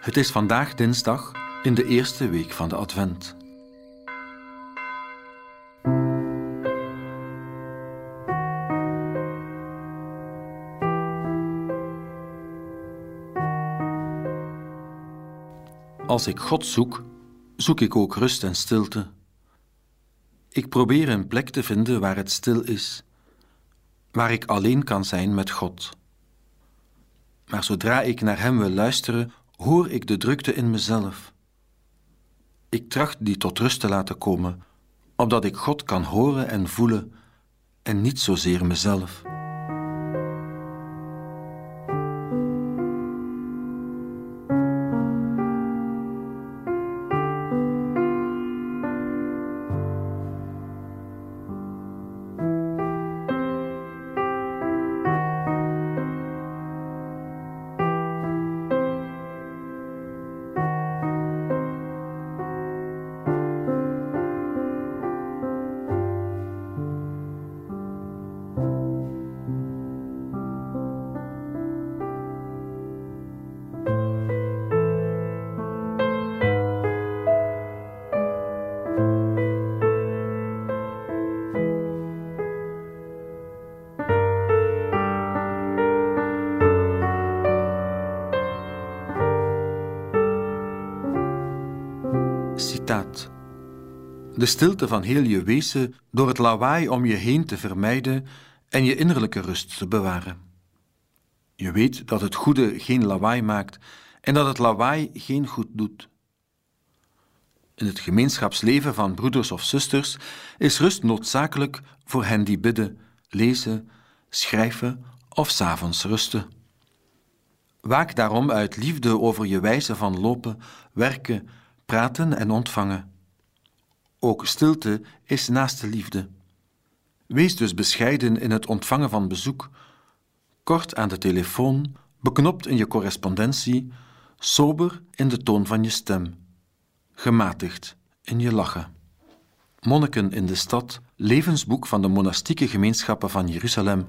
Het is vandaag dinsdag in de eerste week van de Advent. Als ik God zoek, zoek ik ook rust en stilte. Ik probeer een plek te vinden waar het stil is, waar ik alleen kan zijn met God. Maar zodra ik naar Hem wil luisteren, hoor ik de drukte in mezelf. Ik tracht die tot rust te laten komen, opdat ik God kan horen en voelen en niet zozeer mezelf. De stilte van heel je wezen door het lawaai om je heen te vermijden en je innerlijke rust te bewaren. Je weet dat het goede geen lawaai maakt en dat het lawaai geen goed doet. In het gemeenschapsleven van broeders of zusters is rust noodzakelijk voor hen die bidden, lezen, schrijven of s'avonds rusten. Waak daarom uit liefde over je wijze van lopen, werken, praten en ontvangen. Ook stilte is naaste liefde. Wees dus bescheiden in het ontvangen van bezoek, kort aan de telefoon, beknopt in je correspondentie, sober in de toon van je stem, gematigd in je lachen. Monniken in de stad, levensboek van de monastieke gemeenschappen van Jeruzalem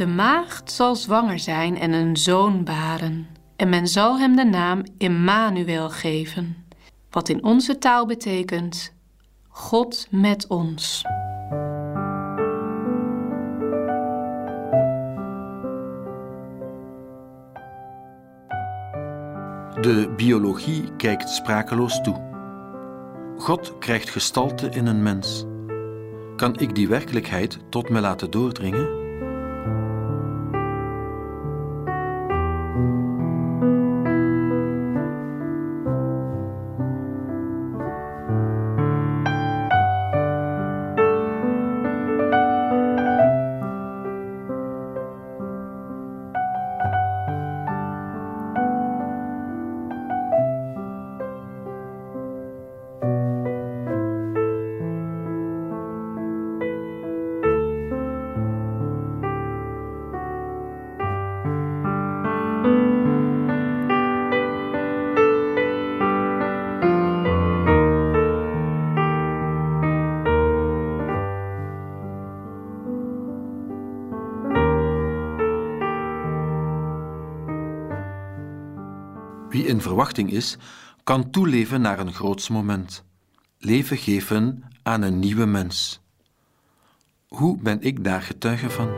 De maagd zal zwanger zijn en een zoon baren, en men zal hem de naam Immanuel geven, wat in onze taal betekent God met ons. De biologie kijkt sprakeloos toe. God krijgt gestalte in een mens. Kan ik die werkelijkheid tot me laten doordringen? In verwachting is, kan toeleven naar een groots moment. Leven geven aan een nieuwe mens. Hoe ben ik daar getuige van?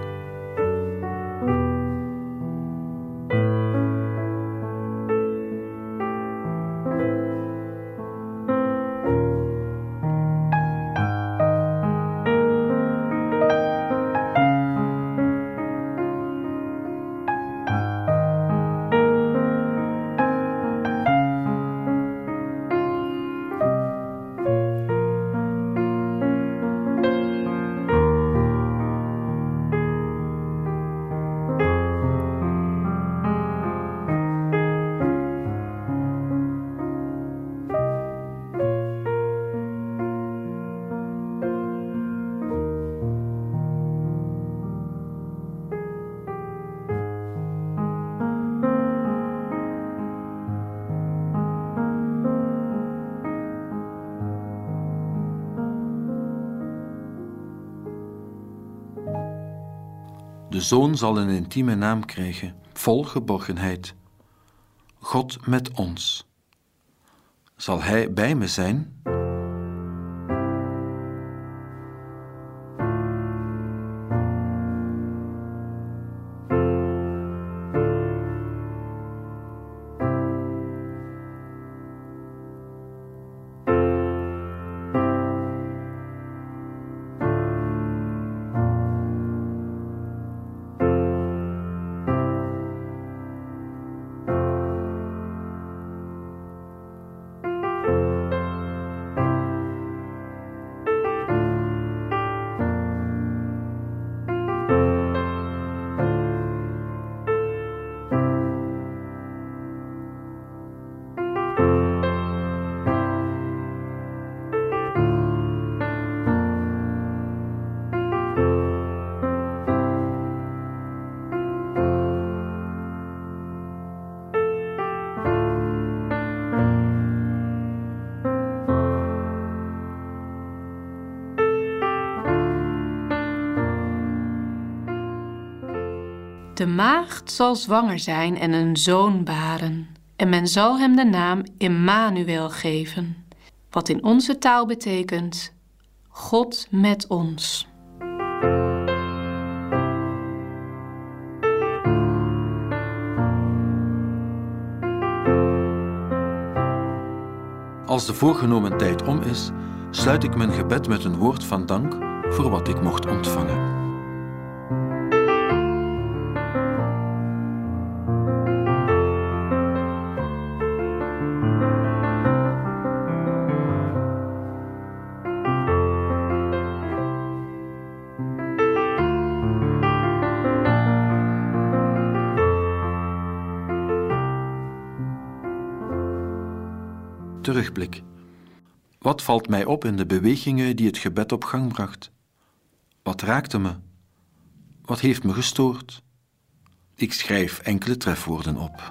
Zoon zal een intieme naam krijgen, vol geborgenheid. God met ons. Zal hij bij me zijn? De maagd zal zwanger zijn en een zoon baren. En men zal hem de naam Immanuel geven. Wat in onze taal betekent: God met ons. Als de voorgenomen tijd om is, sluit ik mijn gebed met een woord van dank voor wat ik mocht ontvangen. Terugblik. Wat valt mij op in de bewegingen die het gebed op gang bracht? Wat raakte me? Wat heeft me gestoord? Ik schrijf enkele trefwoorden op.